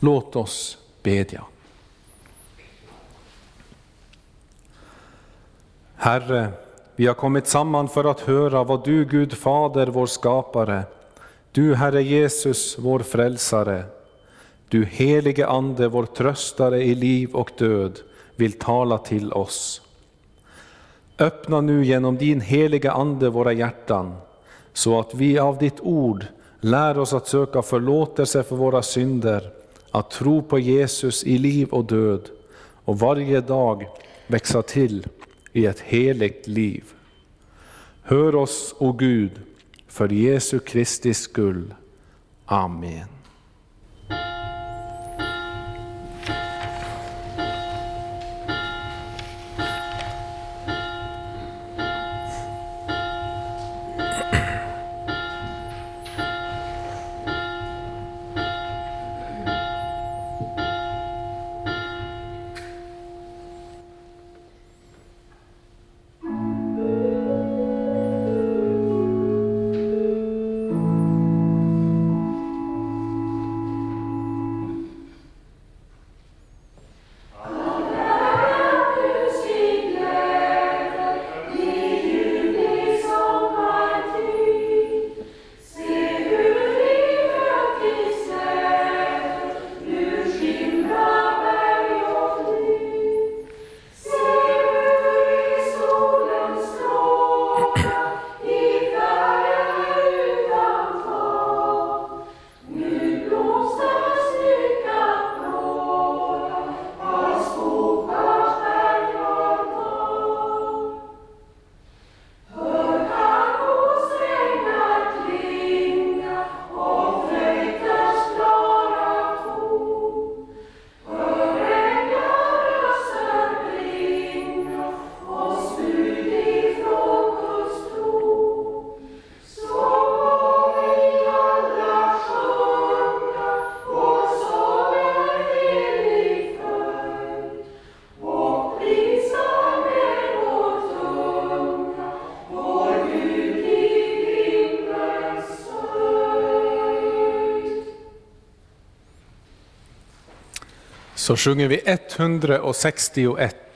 Låt oss bedja. Herre, vi har kommit samman för att höra vad du, Gud Fader, vår skapare, du, Herre Jesus, vår frälsare, du helige Ande, vår tröstare i liv och död, vill tala till oss. Öppna nu genom din heliga Ande våra hjärtan, så att vi av ditt ord lär oss att söka förlåtelse för våra synder, att tro på Jesus i liv och död och varje dag växa till i ett heligt liv. Hör oss, o Gud, för Jesu Kristi skull. Amen. Så sjunger vi 161.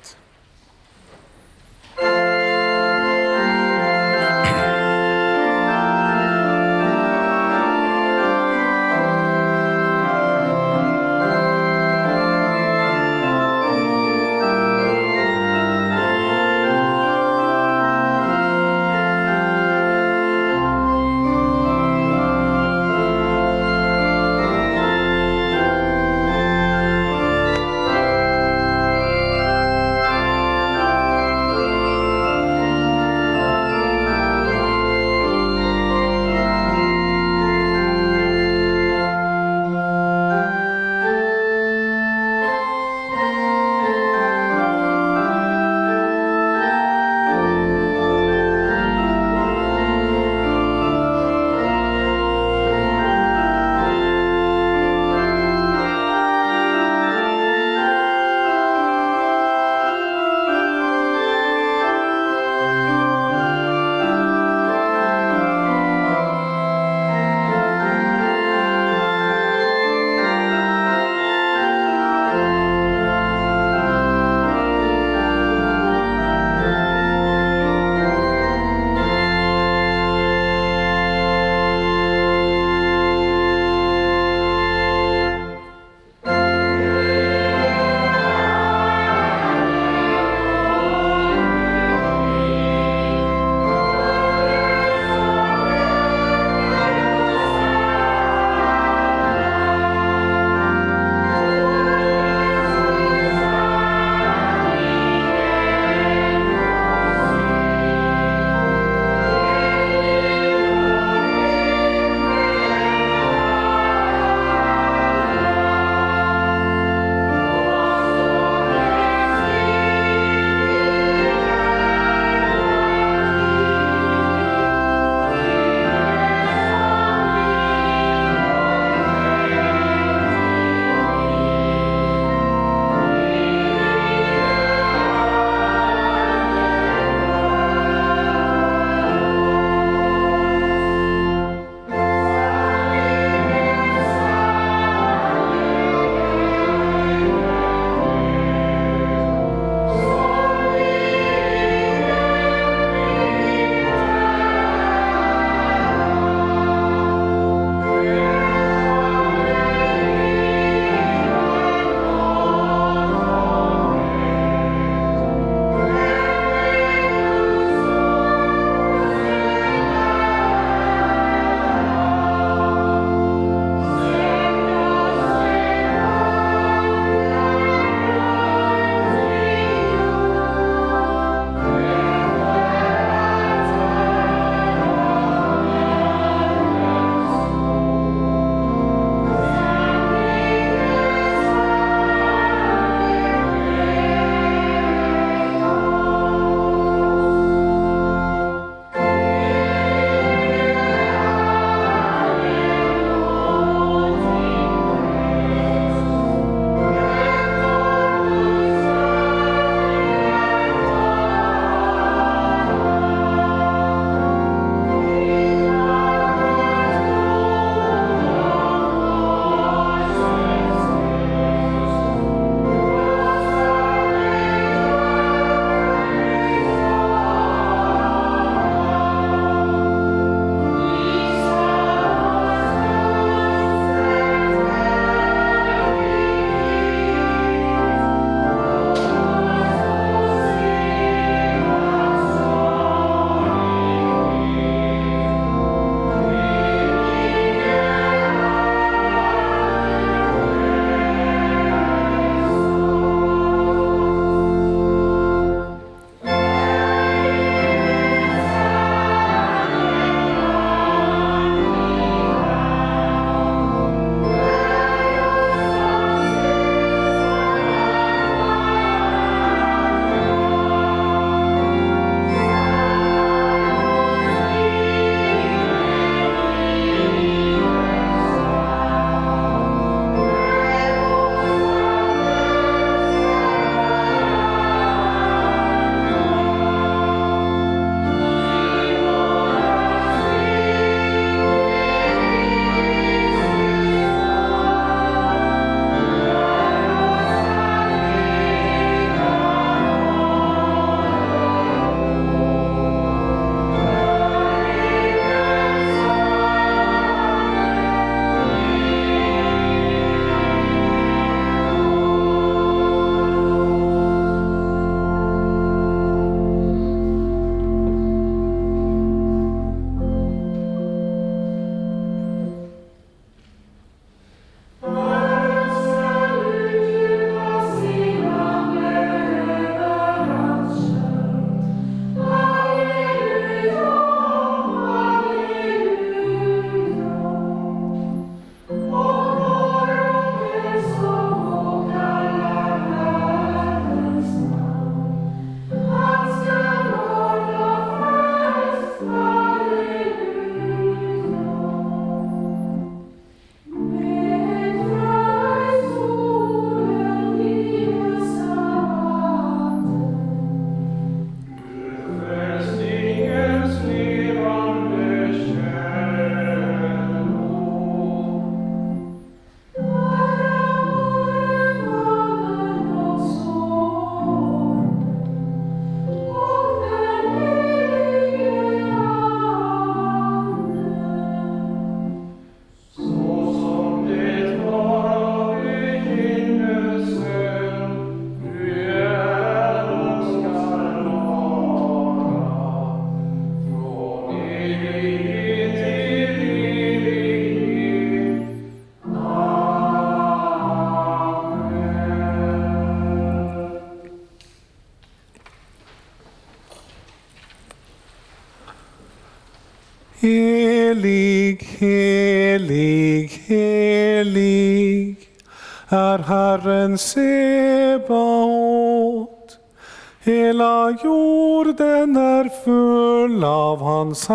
Hans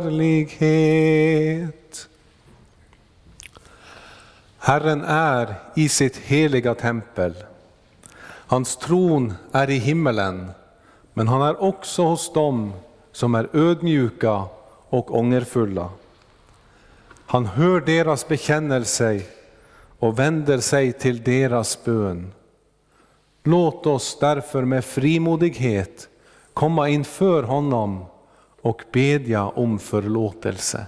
härlighet. Herren är i sitt heliga tempel. Hans tron är i himmelen, men han är också hos dem som är ödmjuka och ångerfulla. Han hör deras bekännelse och vänder sig till deras bön. Låt oss därför med frimodighet komma inför honom och bedja om förlåtelse.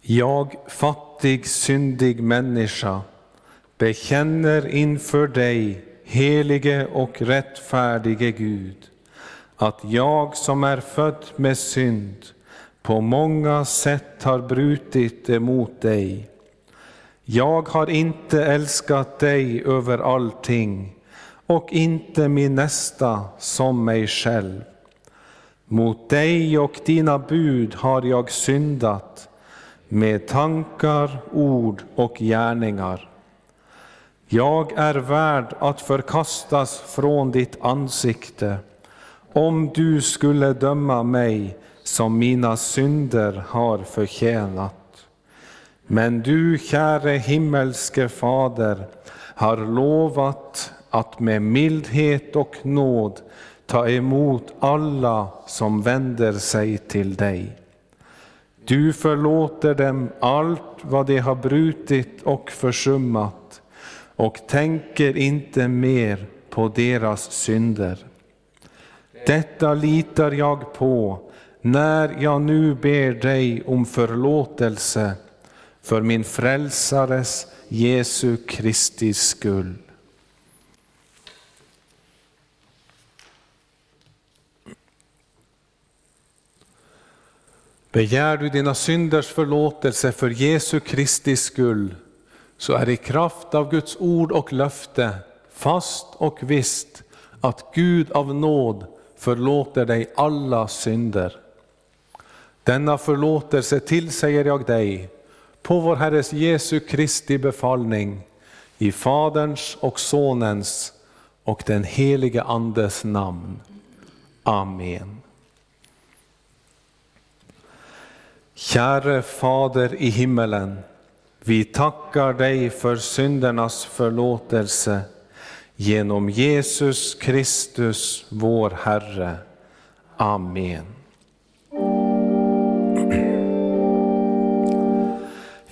Jag, fattig, syndig människa, bekänner inför dig, helige och rättfärdige Gud, att jag som är född med synd på många sätt har brutit emot dig. Jag har inte älskat dig över allting och inte min nästa som mig själv. Mot dig och dina bud har jag syndat med tankar, ord och gärningar. Jag är värd att förkastas från ditt ansikte om du skulle döma mig som mina synder har förtjänat. Men du, käre himmelske Fader, har lovat att med mildhet och nåd ta emot alla som vänder sig till dig. Du förlåter dem allt vad de har brutit och försummat och tänker inte mer på deras synder. Detta litar jag på när jag nu ber dig om förlåtelse för min frälsares Jesu Kristi skull. Begär du dina synders förlåtelse för Jesu Kristi skull, så är i kraft av Guds ord och löfte fast och visst att Gud av nåd förlåter dig alla synder. Denna förlåtelse tillsäger jag dig på vår Herres Jesu Kristi befallning i Faderns och Sonens och den helige Andes namn. Amen. Käre Fader i himmelen, vi tackar dig för syndernas förlåtelse genom Jesus Kristus, vår Herre. Amen.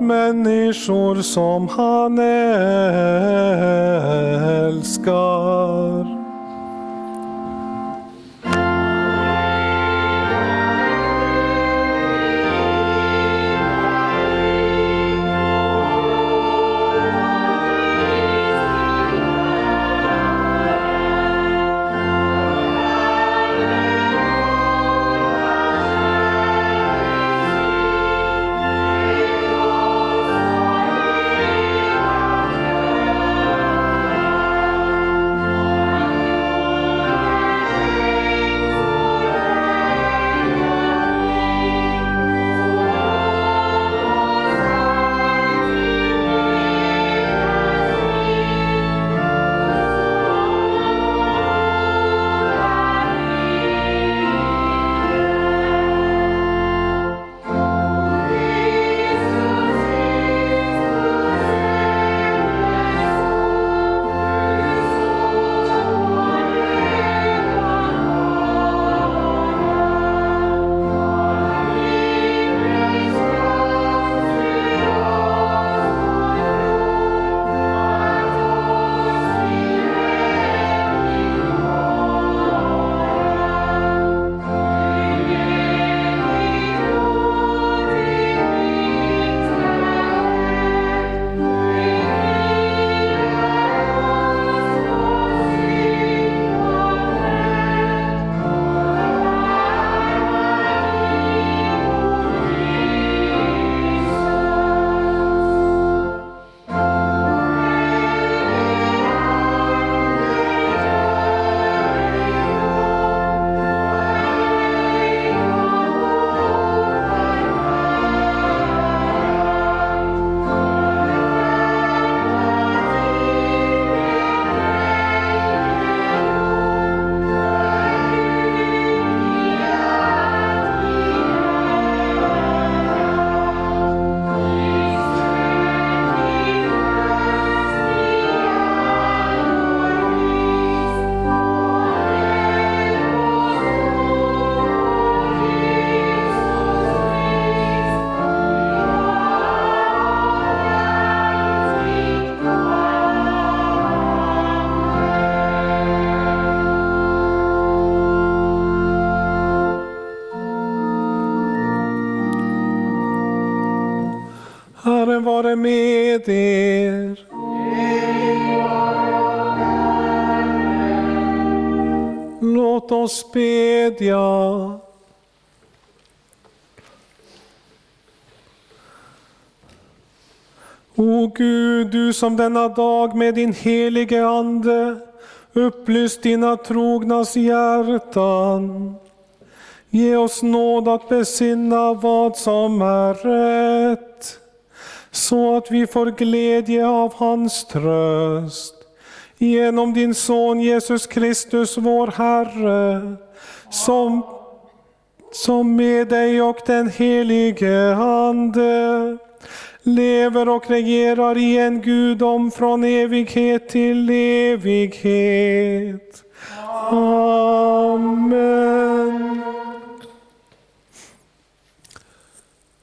Människor som han älskar. Bedja. O Gud, du som denna dag med din helige Ande upplyst dina trognas hjärtan. Ge oss nåd att besinna vad som är rätt, så att vi får glädje av hans tröst. Genom din son Jesus Kristus, vår Herre, som, som med dig och den helige Ande lever och regerar i en gudom från evighet till evighet. Amen.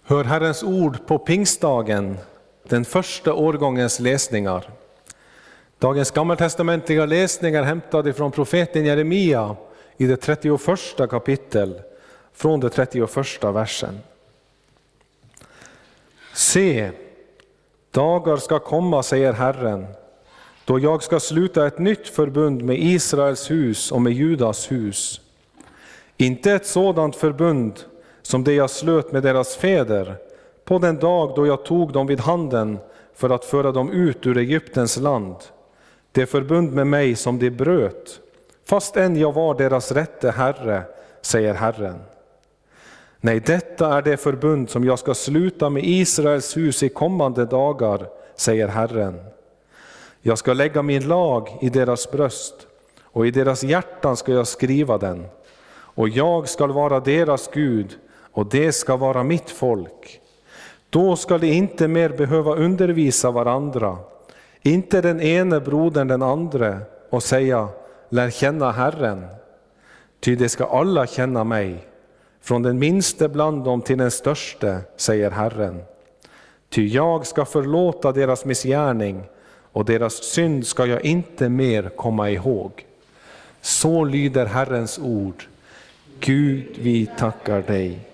Hör Herrens ord på pingstdagen, den första årgångens läsningar. Dagens gammaltestamentliga läsningar hämtade från profeten Jeremia i det 31 kapitel, från det 31 versen. Se, dagar ska komma, säger Herren, då jag ska sluta ett nytt förbund med Israels hus och med Judas hus. Inte ett sådant förbund som det jag slöt med deras fäder på den dag då jag tog dem vid handen för att föra dem ut ur Egyptens land, det förbund med mig som de bröt, fast än jag var deras rätte herre, säger Herren. Nej, detta är det förbund som jag ska sluta med Israels hus i kommande dagar, säger Herren. Jag ska lägga min lag i deras bröst och i deras hjärtan ska jag skriva den. Och jag skall vara deras Gud och det ska vara mitt folk. Då skall de inte mer behöva undervisa varandra, inte den ene brodern den andra och säga lär känna Herren. Ty de ska alla känna mig, från den minste bland dem till den störste, säger Herren. Ty jag ska förlåta deras missgärning och deras synd ska jag inte mer komma ihåg. Så lyder Herrens ord. Gud, vi tackar dig.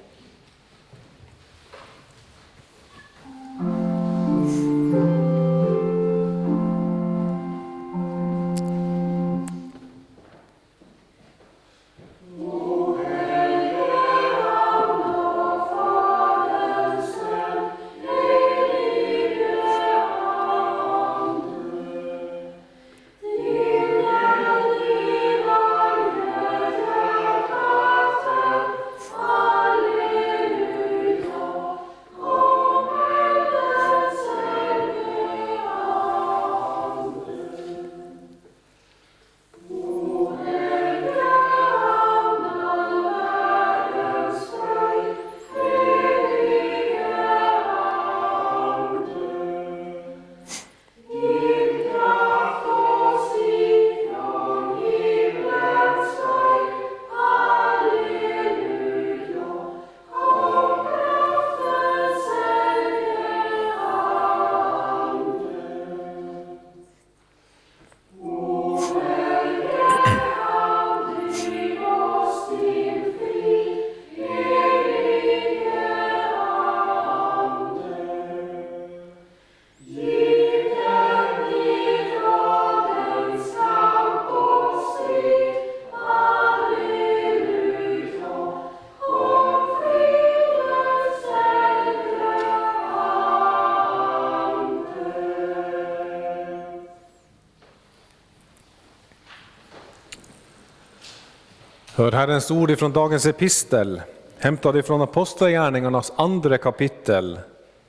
Hör Herrens ord ifrån dagens epistel, hämtad ifrån Apostlagärningarnas andra kapitel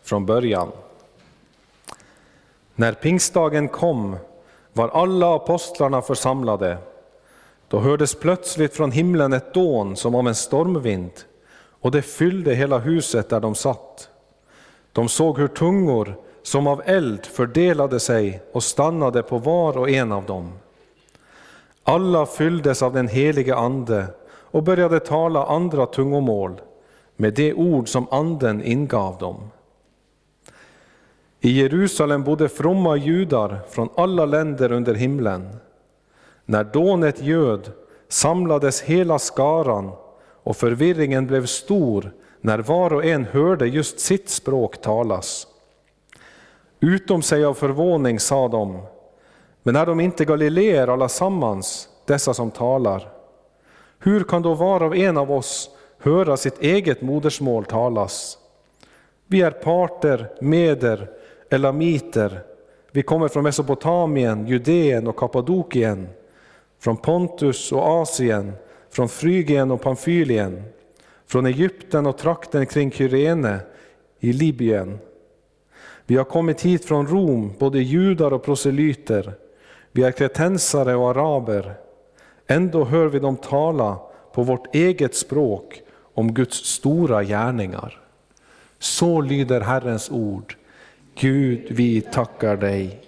från början. När pingstdagen kom var alla apostlarna församlade. Då hördes plötsligt från himlen ett dån som av en stormvind, och det fyllde hela huset där de satt. De såg hur tungor som av eld fördelade sig och stannade på var och en av dem. Alla fylldes av den helige Ande och började tala andra tungomål med det ord som Anden ingav dem. I Jerusalem bodde fromma judar från alla länder under himlen. När dånet göd samlades hela skaran och förvirringen blev stor när var och en hörde just sitt språk talas. Utom sig av förvåning sa de, men är de inte galileer allasammans, dessa som talar? Hur kan då var och en av oss höra sitt eget modersmål talas? Vi är parter, meder, elamiter, vi kommer från Mesopotamien, Judeen och Kappadokien, från Pontus och Asien, från Frygien och Pamfylien, från Egypten och trakten kring Kyrene i Libyen. Vi har kommit hit från Rom, både judar och proselyter. Vi är kretensare och araber. Ändå hör vi dem tala på vårt eget språk om Guds stora gärningar. Så lyder Herrens ord. Gud, vi tackar dig.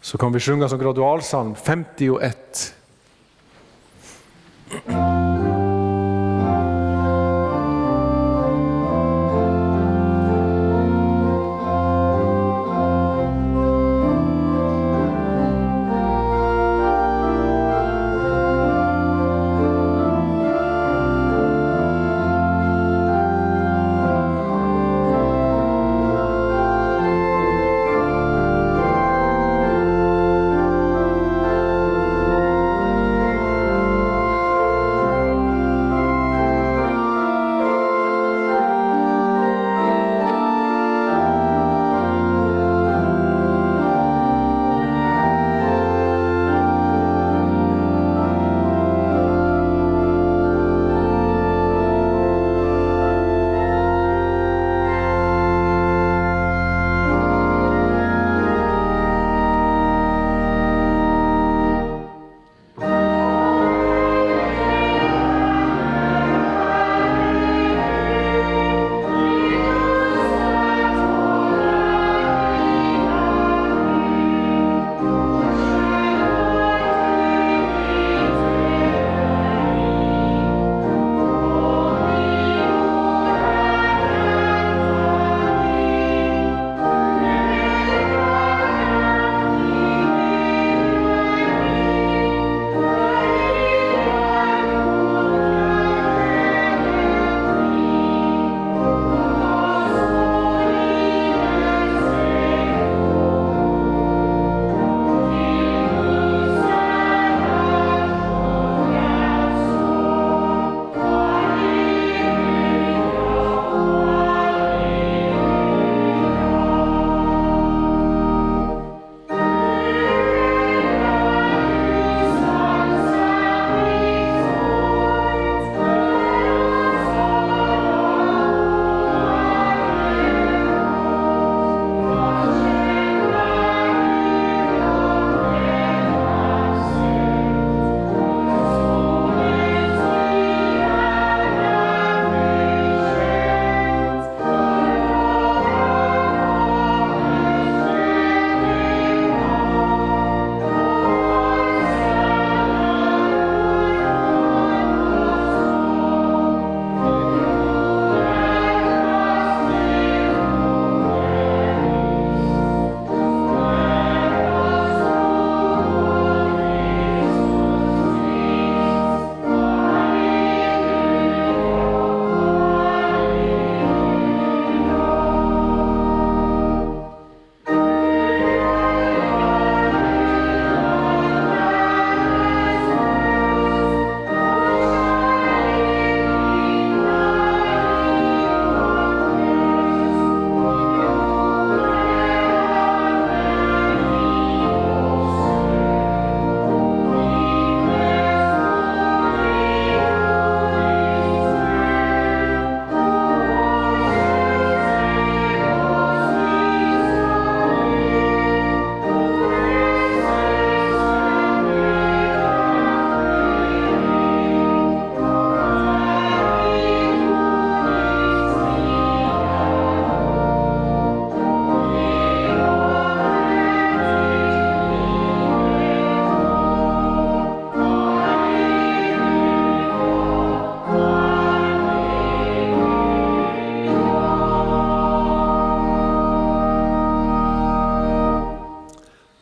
Så kan vi sjunga som gradualsalm 51.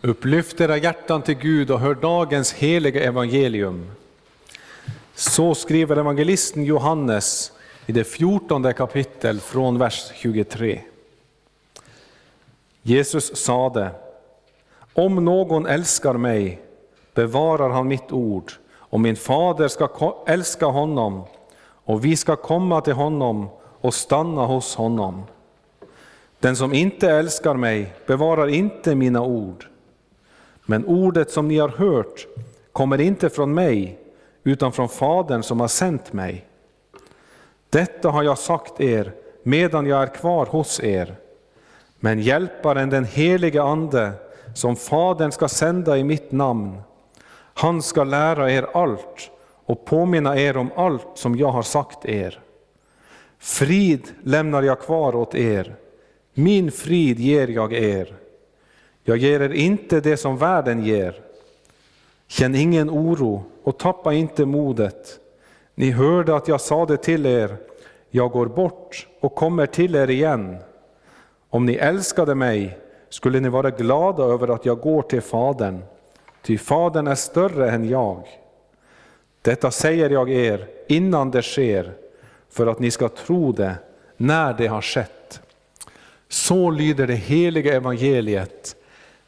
Upplyft era hjärtan till Gud och hör dagens heliga evangelium. Så skriver evangelisten Johannes i det fjortonde kapitel från vers 23. Jesus sade, om någon älskar mig bevarar han mitt ord, och min fader ska älska honom, och vi ska komma till honom och stanna hos honom. Den som inte älskar mig bevarar inte mina ord. Men ordet som ni har hört kommer inte från mig, utan från Fadern som har sänt mig. Detta har jag sagt er medan jag är kvar hos er. Men Hjälparen, den helige Ande, som Fadern ska sända i mitt namn, han ska lära er allt och påminna er om allt som jag har sagt er. Frid lämnar jag kvar åt er, min frid ger jag er. Jag ger er inte det som världen ger. Känn ingen oro och tappa inte modet. Ni hörde att jag sade till er, jag går bort och kommer till er igen. Om ni älskade mig skulle ni vara glada över att jag går till Fadern, ty Fadern är större än jag. Detta säger jag er innan det sker, för att ni ska tro det när det har skett. Så lyder det heliga evangeliet.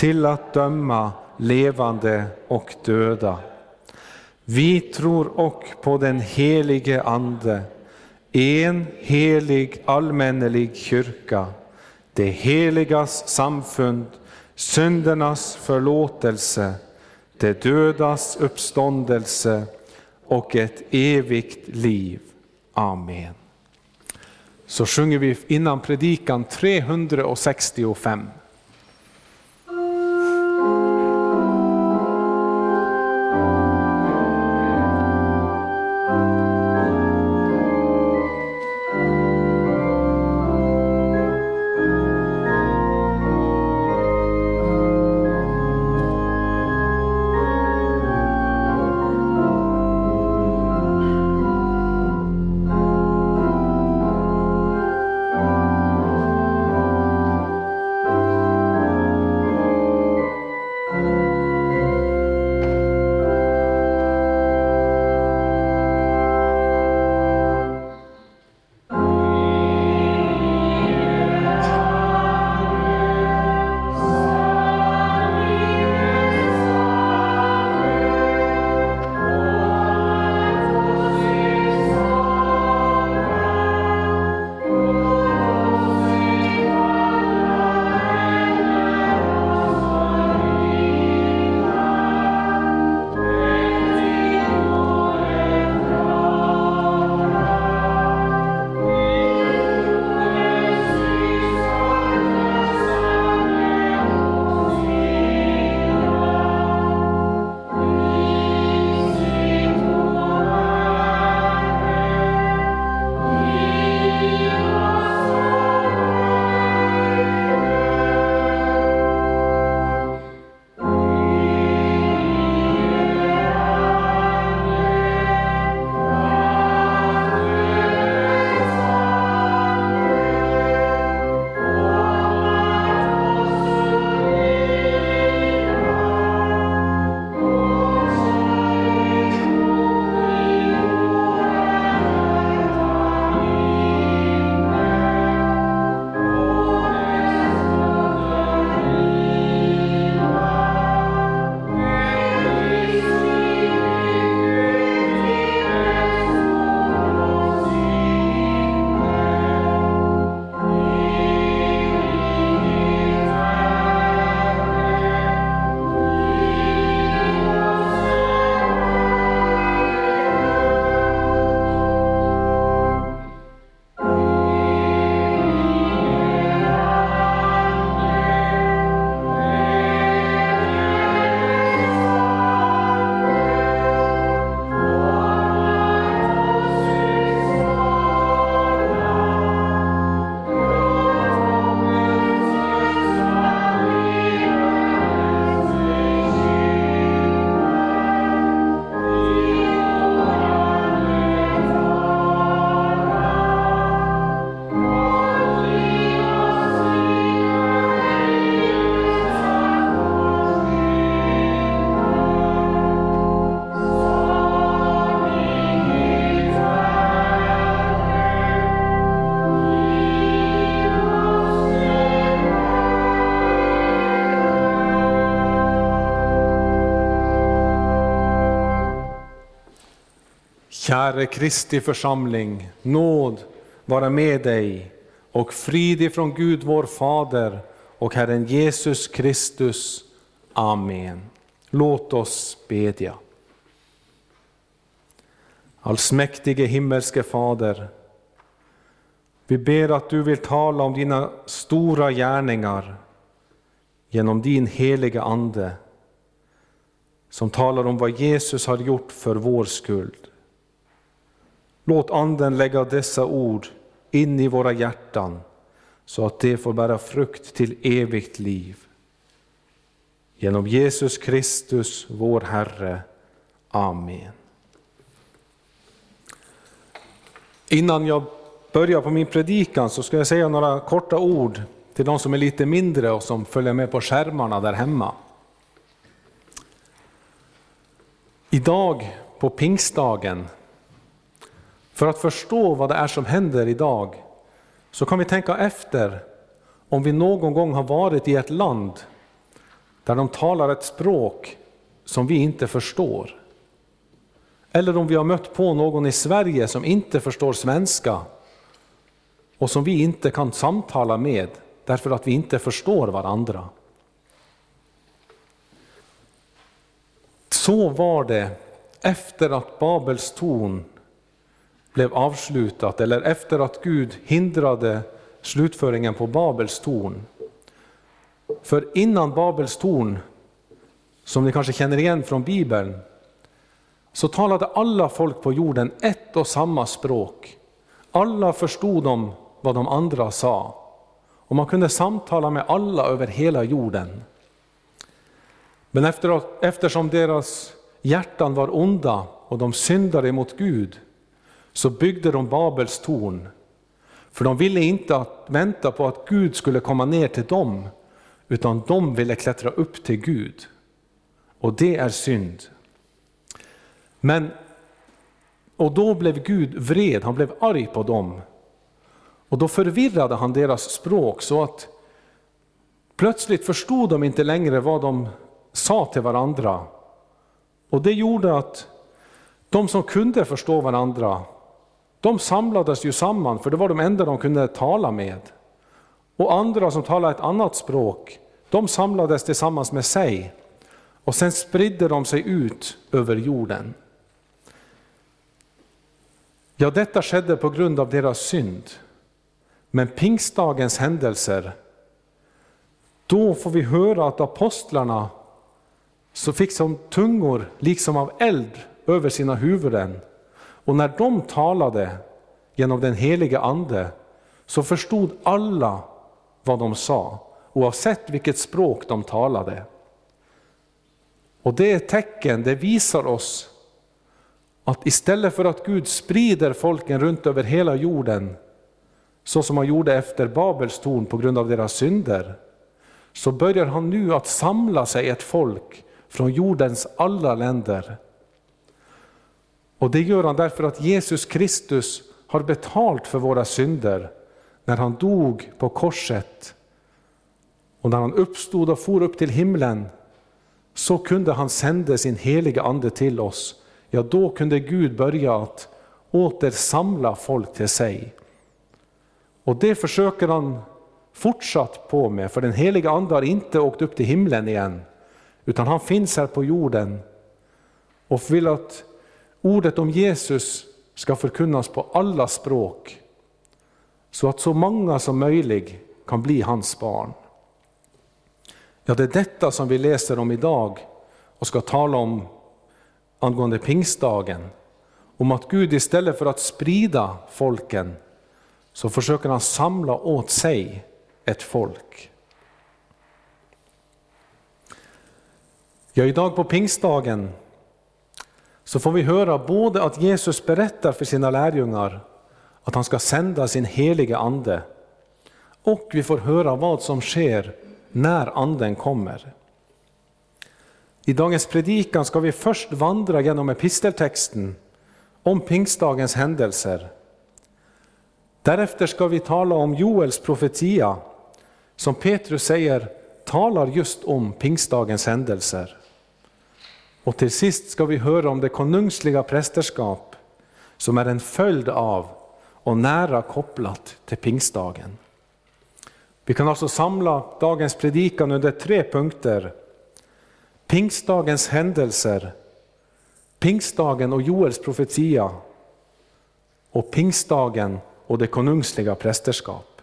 till att döma levande och döda. Vi tror och på den helige Ande, en helig allmännelig kyrka, det heligas samfund, syndernas förlåtelse, det dödas uppståndelse och ett evigt liv. Amen. Så sjunger vi innan predikan 365. Herre Kristi församling, nåd vara med dig och frid ifrån Gud vår Fader och Herren Jesus Kristus. Amen. Låt oss bedja. Allsmäktige himmelske Fader, vi ber att du vill tala om dina stora gärningar genom din heliga Ande, som talar om vad Jesus har gjort för vår skull. Låt Anden lägga dessa ord in i våra hjärtan, så att det får bära frukt till evigt liv. Genom Jesus Kristus, vår Herre. Amen. Innan jag börjar på min predikan så ska jag säga några korta ord till de som är lite mindre och som följer med på skärmarna där hemma. Idag på pingstdagen, för att förstå vad det är som händer idag, så kan vi tänka efter om vi någon gång har varit i ett land där de talar ett språk som vi inte förstår. Eller om vi har mött på någon i Sverige som inte förstår svenska och som vi inte kan samtala med därför att vi inte förstår varandra. Så var det efter att Babels torn blev avslutat, eller efter att Gud hindrade slutföringen på Babels torn. För innan Babels torn, som ni kanske känner igen från Bibeln, så talade alla folk på jorden ett och samma språk. Alla förstod de vad de andra sa. Och man kunde samtala med alla över hela jorden. Men efter, eftersom deras hjärtan var onda och de syndade mot Gud, så byggde de Babels torn. För de ville inte att, vänta på att Gud skulle komma ner till dem, utan de ville klättra upp till Gud. Och det är synd. Men, och då blev Gud vred, han blev arg på dem. Och då förvirrade han deras språk så att plötsligt förstod de inte längre vad de sa till varandra. Och det gjorde att de som kunde förstå varandra, de samlades ju samman, för det var de enda de kunde tala med. Och andra som talade ett annat språk, de samlades tillsammans med sig. Och sen spridde de sig ut över jorden. Ja, detta skedde på grund av deras synd. Men pingstdagens händelser, då får vi höra att apostlarna så fick som tungor liksom av eld över sina huvuden. Och när de talade genom den helige Ande så förstod alla vad de sa, oavsett vilket språk de talade. Och det är ett tecken, det visar oss att istället för att Gud sprider folken runt över hela jorden, så som han gjorde efter Babels torn på grund av deras synder, så börjar han nu att samla sig ett folk från jordens alla länder. Och det gör han därför att Jesus Kristus har betalt för våra synder när han dog på korset. Och när han uppstod och for upp till himlen så kunde han sända sin heliga ande till oss. Ja, då kunde Gud börja att åter samla folk till sig. Och det försöker han fortsatt på med, för den heliga Ande har inte åkt upp till himlen igen, utan han finns här på jorden och vill att ordet om Jesus ska förkunnas på alla språk, så att så många som möjligt kan bli hans barn. Ja, det är detta som vi läser om idag och ska tala om angående pingstdagen. Om att Gud istället för att sprida folken så försöker han samla åt sig ett folk. Ja, idag på pingstdagen så får vi höra både att Jesus berättar för sina lärjungar att han ska sända sin helige ande och vi får höra vad som sker när anden kommer. I dagens predikan ska vi först vandra genom episteltexten om pingstdagens händelser Därefter ska vi tala om Joels profetia, som Petrus säger talar just om pingstdagens händelser. Och till sist ska vi höra om det konungsliga prästerskap som är en följd av och nära kopplat till pingstdagen. Vi kan alltså samla dagens predikan under tre punkter. Pingstdagens händelser, pingstdagen och Joels profetia och pingstdagen och det konungsliga prästerskap.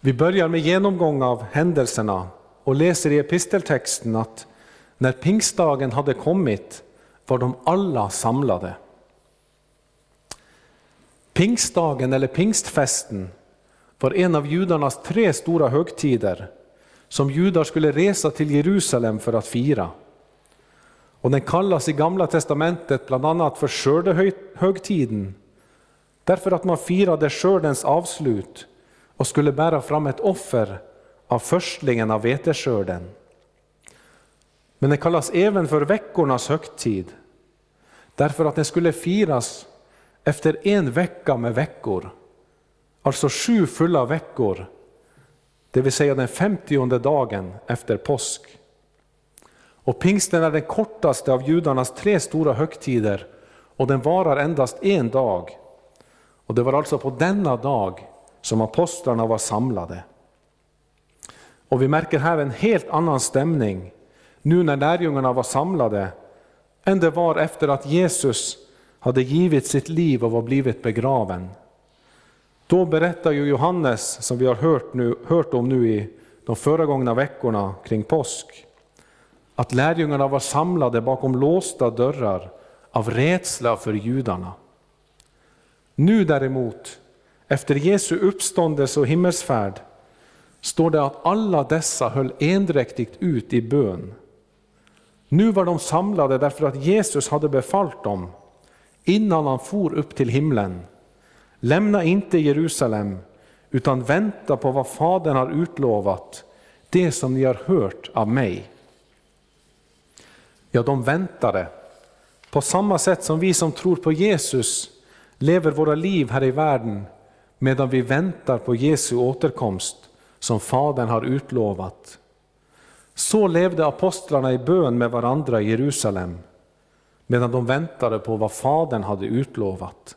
Vi börjar med genomgång av händelserna och läser i episteltexten att när pingstdagen hade kommit var de alla samlade. Pingstdagen eller pingstfesten var en av judarnas tre stora högtider som judar skulle resa till Jerusalem för att fira. Och den kallas i Gamla testamentet bland annat för skördehögtiden, därför att man firade skördens avslut och skulle bära fram ett offer av förstlingen av veteskörden. Men den kallas även för veckornas högtid, därför att den skulle firas efter en vecka med veckor, alltså sju fulla veckor, det vill säga den femtionde dagen efter påsk. Och pingsten är den kortaste av judarnas tre stora högtider och den varar endast en dag. Och det var alltså på denna dag som apostlarna var samlade. Och vi märker här en helt annan stämning nu när lärjungarna var samlade än det var efter att Jesus hade givit sitt liv och var blivit begraven. Då berättar ju Johannes, som vi har hört, nu, hört om nu i de föregångna veckorna kring påsk, att lärjungarna var samlade bakom låsta dörrar av rädsla för judarna. Nu däremot, efter Jesu uppståndelse och himmelsfärd, står det att alla dessa höll endräktigt ut i bön. Nu var de samlade därför att Jesus hade befallt dem innan han for upp till himlen. Lämna inte Jerusalem, utan vänta på vad Fadern har utlovat, det som ni har hört av mig. Ja, de väntade. På samma sätt som vi som tror på Jesus lever våra liv här i världen medan vi väntar på Jesu återkomst som Fadern har utlovat. Så levde apostlarna i bön med varandra i Jerusalem medan de väntade på vad Fadern hade utlovat.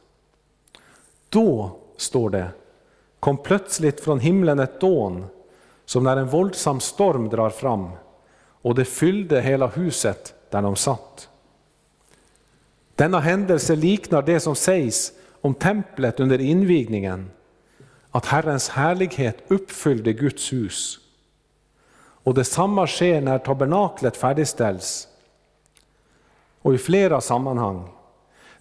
Då, står det, kom plötsligt från himlen ett dån som när en våldsam storm drar fram och det fyllde hela huset där de satt. Denna händelse liknar det som sägs om templet under invigningen, att Herrens härlighet uppfyllde Guds hus. Och detsamma sker när tabernaklet färdigställs och i flera sammanhang.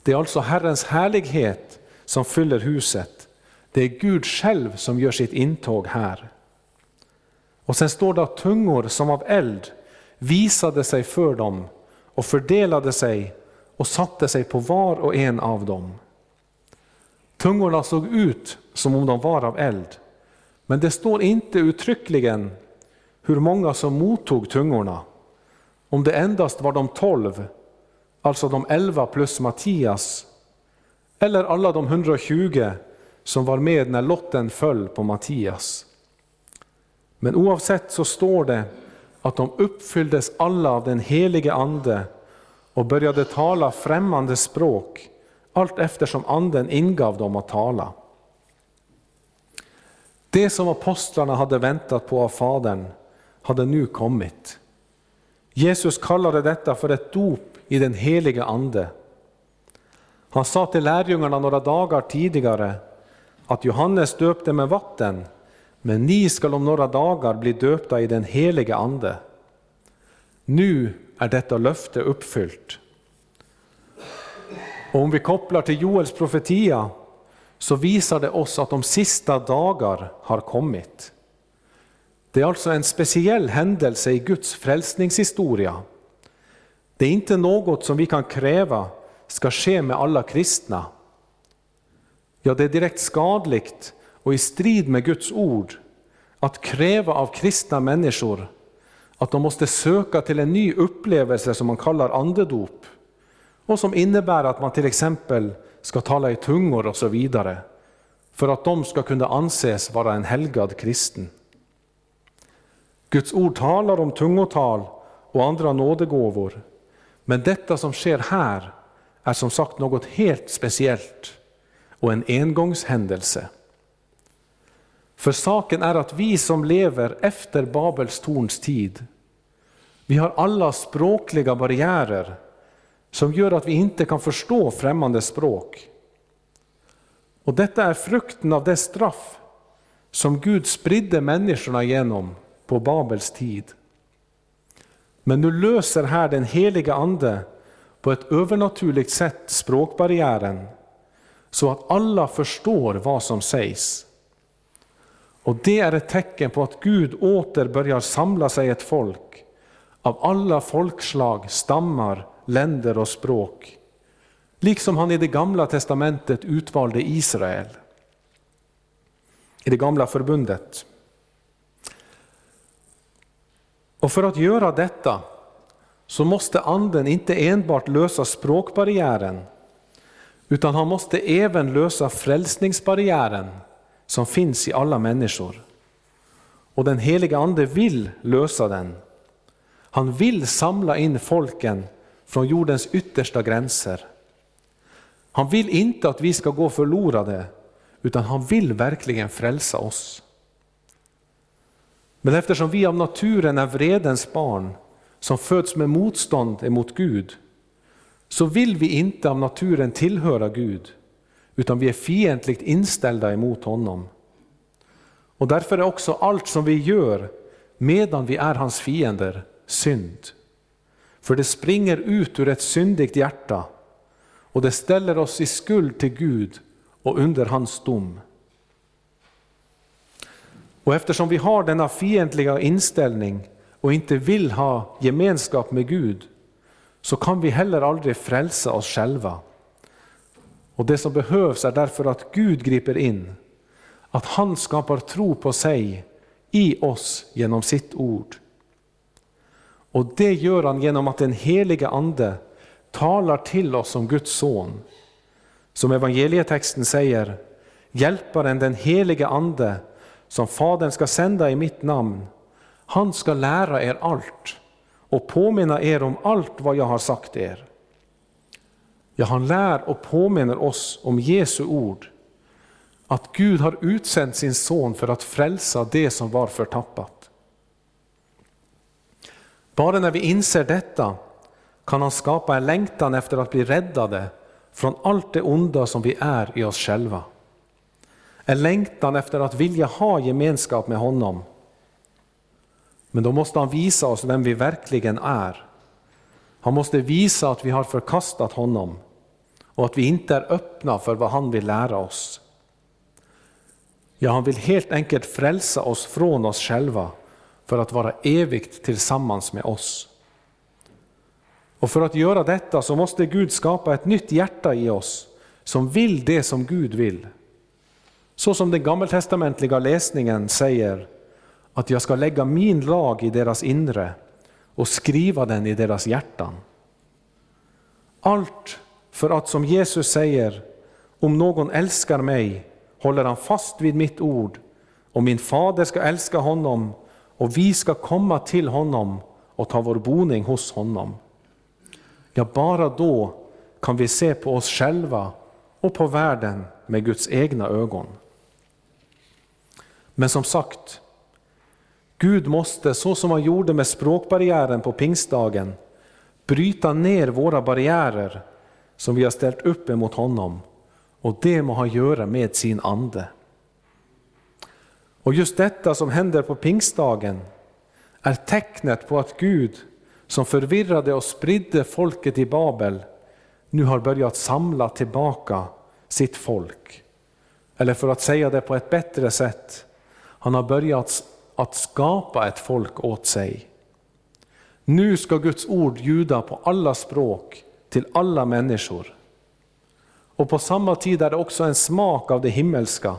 Det är alltså Herrens härlighet som fyller huset. Det är Gud själv som gör sitt intåg här. Och sen står det att tungor som av eld visade sig för dem och fördelade sig och satte sig på var och en av dem. Tungorna såg ut som om de var av eld, men det står inte uttryckligen hur många som mottog tungorna. Om det endast var de tolv, alltså de elva plus Mattias, eller alla de 120 som var med när lotten föll på Mattias. Men oavsett så står det att de uppfylldes alla av den helige Ande och började tala främmande språk allt eftersom Anden ingav dem att tala. Det som apostlarna hade väntat på av Fadern hade nu kommit. Jesus kallade detta för ett dop i den heliga Ande. Han sa till lärjungarna några dagar tidigare att Johannes döpte med vatten, men ni skall om några dagar bli döpta i den heliga Ande. Nu är detta löfte uppfyllt. Och om vi kopplar till Joels profetia så visar det oss att de sista dagar har kommit. Det är alltså en speciell händelse i Guds frälsningshistoria. Det är inte något som vi kan kräva ska ske med alla kristna. Ja, det är direkt skadligt och i strid med Guds ord att kräva av kristna människor att de måste söka till en ny upplevelse som man kallar andedop och som innebär att man till exempel ska tala i tungor och så vidare för att de ska kunna anses vara en helgad kristen. Guds ord talar om tungotal och andra nådegåvor, men detta som sker här är som sagt något helt speciellt och en engångshändelse. För saken är att vi som lever efter Babels torns tid, vi har alla språkliga barriärer som gör att vi inte kan förstå främmande språk. Och detta är frukten av det straff som Gud spridde människorna genom på Babels tid. Men nu löser här den heliga Ande på ett övernaturligt sätt språkbarriären så att alla förstår vad som sägs. Och det är ett tecken på att Gud åter börjar samla sig ett folk av alla folkslag, stammar, länder och språk. Liksom han i det gamla testamentet utvalde Israel. I det gamla förbundet. Och för att göra detta så måste anden inte enbart lösa språkbarriären utan han måste även lösa frälsningsbarriären som finns i alla människor. Och den heliga Ande vill lösa den. Han vill samla in folken från jordens yttersta gränser. Han vill inte att vi ska gå förlorade, utan han vill verkligen frälsa oss. Men eftersom vi av naturen är vredens barn, som föds med motstånd emot Gud, så vill vi inte av naturen tillhöra Gud, utan vi är fientligt inställda emot honom. Och därför är också allt som vi gör medan vi är hans fiender synd. För det springer ut ur ett syndigt hjärta och det ställer oss i skuld till Gud och under hans dom. Och eftersom vi har denna fientliga inställning och inte vill ha gemenskap med Gud, så kan vi heller aldrig frälsa oss själva. Och Det som behövs är därför att Gud griper in, att han skapar tro på sig i oss genom sitt ord. Och det gör han genom att den heliga Ande talar till oss som Guds son. Som evangelietexten säger, Hjälparen den helige Ande som Fadern ska sända i mitt namn, han ska lära er allt och påminna er om allt vad jag har sagt er. Ja, han lär och påminner oss om Jesu ord, att Gud har utsänt sin son för att frälsa det som var förtappat. Bara när vi inser detta kan han skapa en längtan efter att bli räddade från allt det onda som vi är i oss själva. En längtan efter att vilja ha gemenskap med honom. Men då måste han visa oss vem vi verkligen är. Han måste visa att vi har förkastat honom och att vi inte är öppna för vad han vill lära oss. Ja, han vill helt enkelt frälsa oss från oss själva för att vara evigt tillsammans med oss. Och för att göra detta så måste Gud skapa ett nytt hjärta i oss som vill det som Gud vill. Så som den gammaltestamentliga läsningen säger att jag ska lägga min lag i deras inre och skriva den i deras hjärtan. Allt för att som Jesus säger, om någon älskar mig håller han fast vid mitt ord och min fader ska älska honom och vi ska komma till honom och ta vår boning hos honom. Ja, bara då kan vi se på oss själva och på världen med Guds egna ögon. Men som sagt, Gud måste, så som han gjorde med språkbarriären på pingstdagen, bryta ner våra barriärer som vi har ställt upp emot honom. Och det må han göra med sin ande. Och just detta som händer på pingstdagen är tecknet på att Gud, som förvirrade och spridde folket i Babel, nu har börjat samla tillbaka sitt folk. Eller för att säga det på ett bättre sätt, han har börjat att skapa ett folk åt sig. Nu ska Guds ord ljuda på alla språk, till alla människor. Och på samma tid är det också en smak av det himmelska.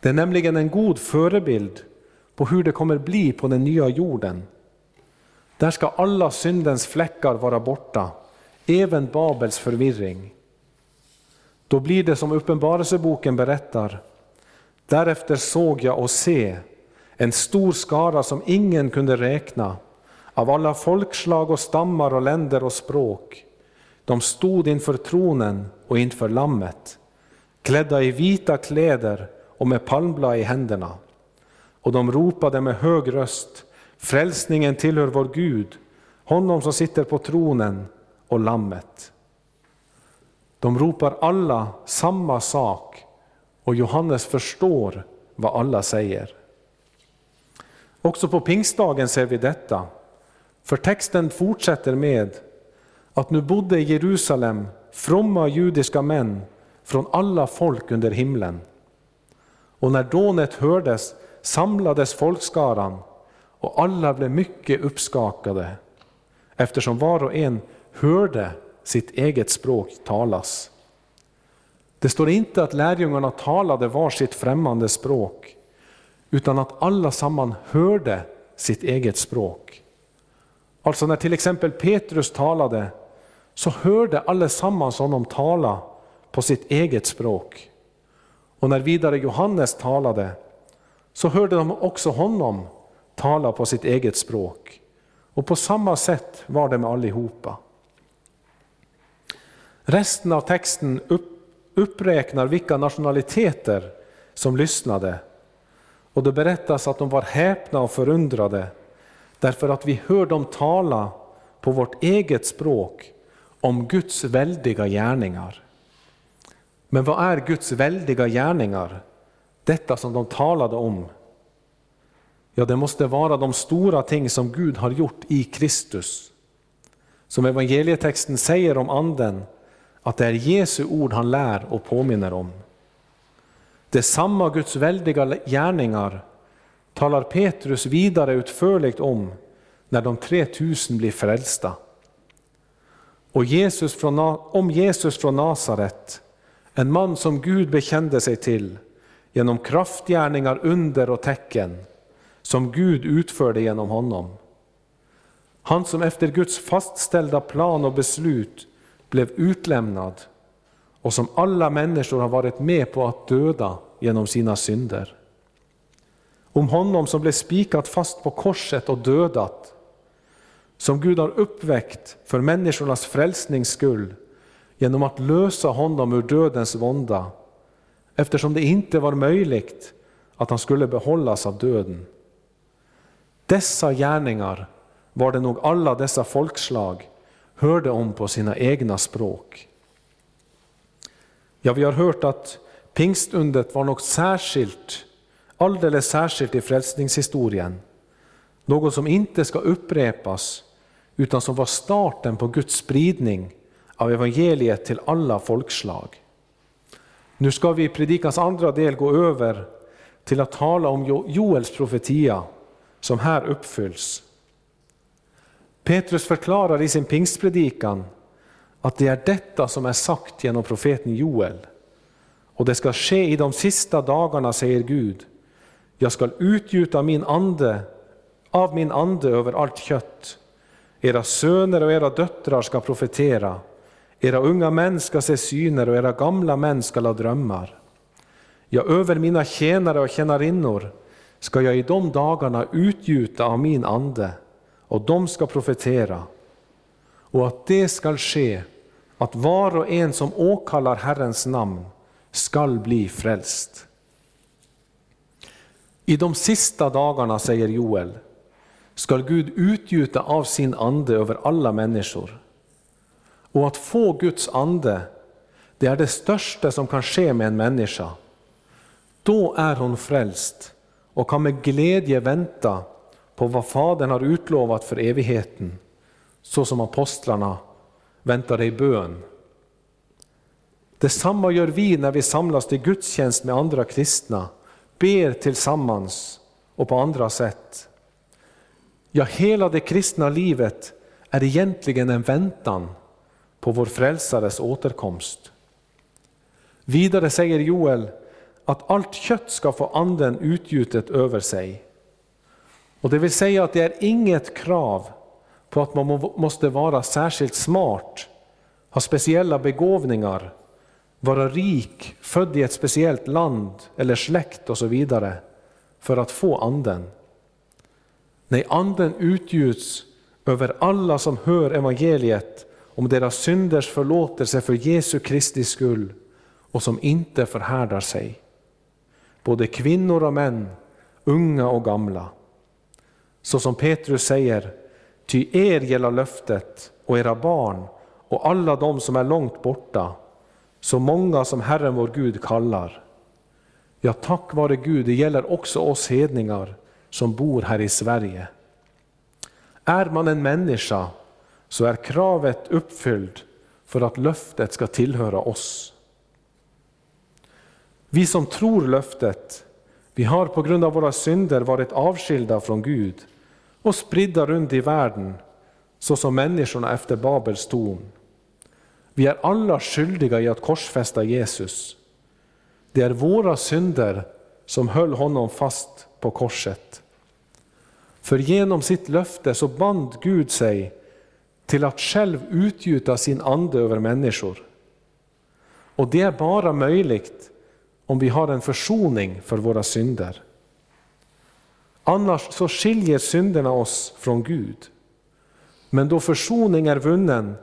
Det är nämligen en god förebild på hur det kommer bli på den nya jorden. Där ska alla syndens fläckar vara borta, även Babels förvirring. Då blir det som Uppenbarelseboken berättar. Därefter såg jag och se en stor skara som ingen kunde räkna, av alla folkslag och stammar och länder och språk. de stod inför tronen och inför Lammet, klädda i vita kläder och med palmblad i händerna. Och de ropade med hög röst, frälsningen tillhör vår Gud, honom som sitter på tronen och Lammet. De ropar alla samma sak och Johannes förstår vad alla säger. Också på pingstdagen ser vi detta, för texten fortsätter med att nu bodde i Jerusalem fromma judiska män från alla folk under himlen. Och när dånet hördes samlades folkskaran och alla blev mycket uppskakade eftersom var och en hörde sitt eget språk talas. Det står inte att lärjungarna talade var sitt främmande språk, utan att alla samman hörde sitt eget språk. Alltså när till exempel Petrus talade, så hörde allesammans honom tala på sitt eget språk. Och när vidare Johannes talade, så hörde de också honom tala på sitt eget språk. Och på samma sätt var det med allihopa. Resten av texten uppräknar vilka nationaliteter som lyssnade. Och det berättas att de var häpna och förundrade därför att vi hör dem tala på vårt eget språk om Guds väldiga gärningar. Men vad är Guds väldiga gärningar? Detta som de talade om. Ja, det måste vara de stora ting som Gud har gjort i Kristus. Som evangelietexten säger om Anden, att det är Jesu ord han lär och påminner om. Detsamma Guds väldiga gärningar talar Petrus vidare utförligt om när de 3000 blir frälsta. Och Jesus från, om Jesus från Nasaret, en man som Gud bekände sig till genom kraftgärningar, under och tecken som Gud utförde genom honom. Han som efter Guds fastställda plan och beslut blev utlämnad och som alla människor har varit med på att döda genom sina synder. Om honom som blev spikat fast på korset och dödat, som Gud har uppväckt för människornas frälsnings skull genom att lösa honom ur dödens vånda, eftersom det inte var möjligt att han skulle behållas av döden. Dessa gärningar var det nog alla dessa folkslag hörde om på sina egna språk. Ja, vi har hört att pingstundet var något särskilt, alldeles särskilt i frälsningshistorien. Något som inte ska upprepas, utan som var starten på Guds spridning av evangeliet till alla folkslag. Nu ska vi i predikans andra del gå över till att tala om Joels profetia som här uppfylls. Petrus förklarar i sin pingstpredikan att det är detta som är sagt genom profeten Joel. Och det ska ske i de sista dagarna, säger Gud. Jag skall utgjuta min ande, av min ande över allt kött. Era söner och era döttrar ska profetera. Era unga män ska se syner och era gamla män ska ha drömmar. Ja, över mina tjänare och tjänarinnor ska jag i de dagarna utgjuta av min ande och de ska profetera. Och att det skall ske, att var och en som åkallar Herrens namn skall bli frälst. I de sista dagarna, säger Joel, skall Gud utgjuta av sin ande över alla människor. Och att få Guds ande, det är det största som kan ske med en människa. Då är hon frälst och kan med glädje vänta på vad Fadern har utlovat för evigheten, så som apostlarna väntade i bön. Detsamma gör vi när vi samlas till gudstjänst med andra kristna, ber tillsammans och på andra sätt. Ja, hela det kristna livet är egentligen en väntan på vår frälsares återkomst. Vidare säger Joel att allt kött ska få anden utgjutet över sig. Och Det vill säga att det är inget krav på att man måste vara särskilt smart, ha speciella begåvningar, vara rik, född i ett speciellt land eller släkt och så vidare för att få anden. Nej, anden utgjuts över alla som hör evangeliet om deras synders förlåtelse för Jesu Kristi skull och som inte förhärdar sig. Både kvinnor och män, unga och gamla. Så som Petrus säger, ty er gäller löftet och era barn och alla de som är långt borta, så många som Herren vår Gud kallar. Ja, tack vare Gud, det gäller också oss hedningar som bor här i Sverige. Är man en människa så är kravet uppfyllt för att löftet ska tillhöra oss. Vi som tror löftet, vi har på grund av våra synder varit avskilda från Gud och spridda runt i världen, såsom människorna efter Babels torn. Vi är alla skyldiga i att korsfästa Jesus. Det är våra synder som höll honom fast på korset. För genom sitt löfte så band Gud sig till att själv utgjuta sin ande över människor. Och det är bara möjligt om vi har en försoning för våra synder. Annars så skiljer synderna oss från Gud. Men då försoning är vunnen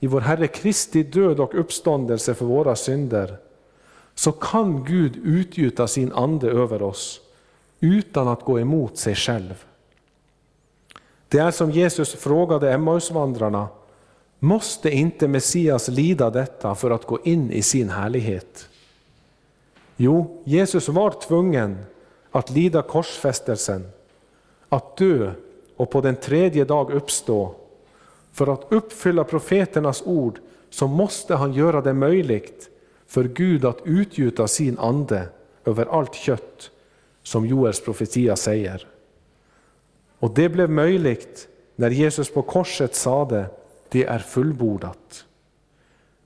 i vår Herre Kristi död och uppståndelse för våra synder, så kan Gud utgjuta sin ande över oss utan att gå emot sig själv. Det är som Jesus frågade Emmausvandrarna, måste inte Messias lida detta för att gå in i sin härlighet? Jo, Jesus var tvungen att lida korsfästelsen, att dö och på den tredje dag uppstå. För att uppfylla profeternas ord så måste han göra det möjligt för Gud att utgjuta sin ande över allt kött, som Joels profetia säger. Och det blev möjligt när Jesus på korset sade, det är fullbordat.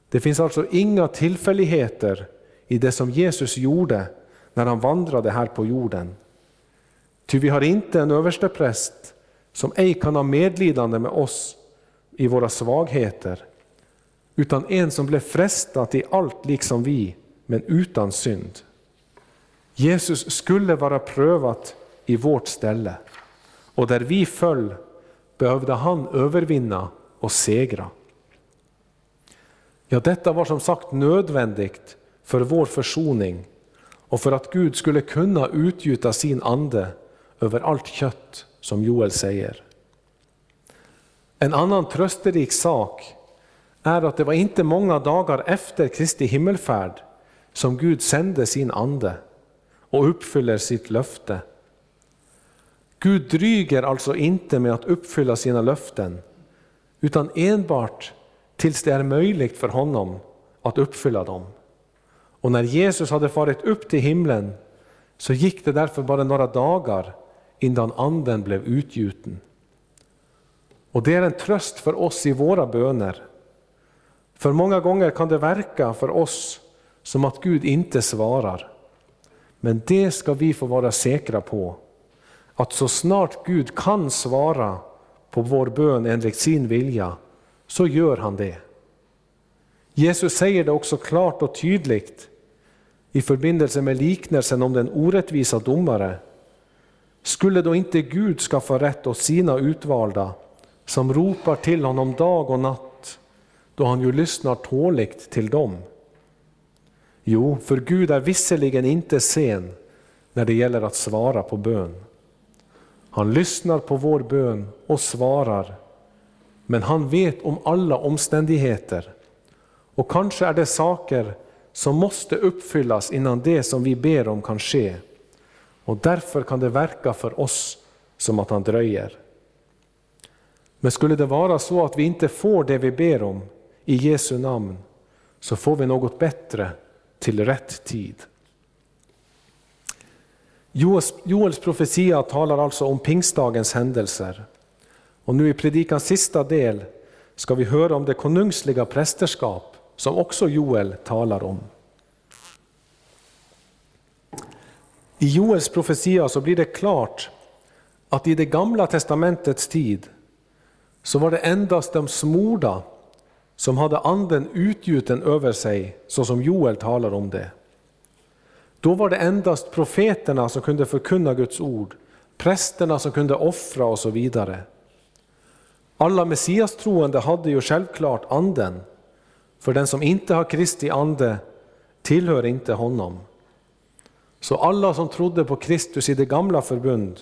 Det finns alltså inga tillfälligheter i det som Jesus gjorde när han vandrade här på jorden. Ty vi har inte en överstepräst som ej kan ha medlidande med oss i våra svagheter, utan en som blev frestad i allt liksom vi, men utan synd. Jesus skulle vara prövat i vårt ställe, och där vi föll behövde han övervinna och segra. Ja, detta var som sagt nödvändigt för vår försoning och för att Gud skulle kunna utgjuta sin ande över allt kött, som Joel säger. En annan trösterik sak är att det var inte många dagar efter Kristi himmelfärd som Gud sände sin ande och uppfyller sitt löfte. Gud dryger alltså inte med att uppfylla sina löften, utan enbart tills det är möjligt för honom att uppfylla dem. Och när Jesus hade farit upp till himlen så gick det därför bara några dagar innan anden blev utgjuten. Och det är en tröst för oss i våra böner. För många gånger kan det verka för oss som att Gud inte svarar. Men det ska vi få vara säkra på, att så snart Gud kan svara på vår bön enligt sin vilja, så gör han det. Jesus säger det också klart och tydligt i förbindelse med liknelsen om den orättvisa domare. Skulle då inte Gud skaffa rätt åt sina utvalda som ropar till honom dag och natt, då han ju lyssnar tåligt till dem? Jo, för Gud är visserligen inte sen när det gäller att svara på bön. Han lyssnar på vår bön och svarar, men han vet om alla omständigheter. Och kanske är det saker som måste uppfyllas innan det som vi ber om kan ske. Och därför kan det verka för oss som att han dröjer. Men skulle det vara så att vi inte får det vi ber om i Jesu namn, så får vi något bättre till rätt tid. Joels, profetia talar alltså om pingstdagens händelser. Och nu i predikans sista del ska vi höra om det konungsliga prästerskap som också Joel talar om. I Joels profetia så blir det klart att i det gamla testamentets tid så var det endast de smorda som hade anden utgjuten över sig, så som Joel talar om det. Då var det endast profeterna som kunde förkunna Guds ord, prästerna som kunde offra och så vidare. Alla messiastroende hade ju självklart anden, för den som inte har Kristi ande tillhör inte honom. Så alla som trodde på Kristus i det gamla förbund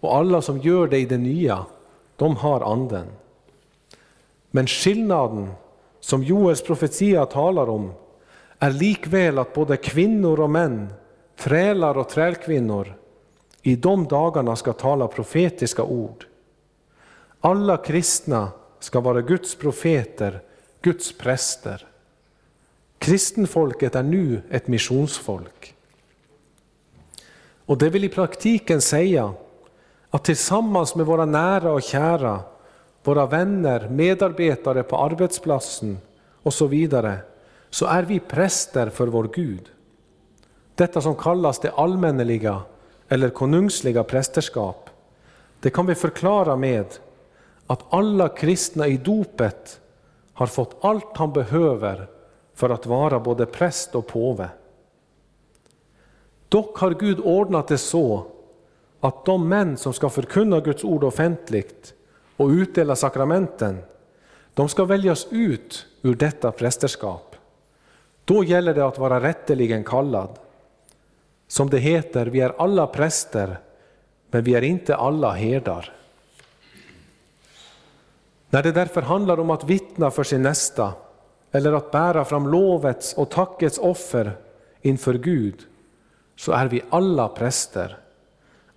och alla som gör det i det nya, de har anden. Men skillnaden som Joels profetia talar om är likväl att både kvinnor och män, trälar och trälkvinnor, i de dagarna ska tala profetiska ord. Alla kristna ska vara Guds profeter, Guds präster. Kristenfolket är nu ett missionsfolk. Och det vill i praktiken säga att tillsammans med våra nära och kära, våra vänner, medarbetare på arbetsplatsen och så vidare, så är vi präster för vår Gud. Detta som kallas det allmänneliga eller konungsliga prästerskap, det kan vi förklara med att alla kristna i dopet har fått allt han behöver för att vara både präst och påve. Dock har Gud ordnat det så att de män som ska förkunna Guds ord offentligt och utdela sakramenten, de ska väljas ut ur detta prästerskap. Då gäller det att vara rätteligen kallad. Som det heter, vi är alla präster, men vi är inte alla herdar. När det därför handlar om att vittna för sin nästa, eller att bära fram lovets och tackets offer inför Gud, så är vi alla präster.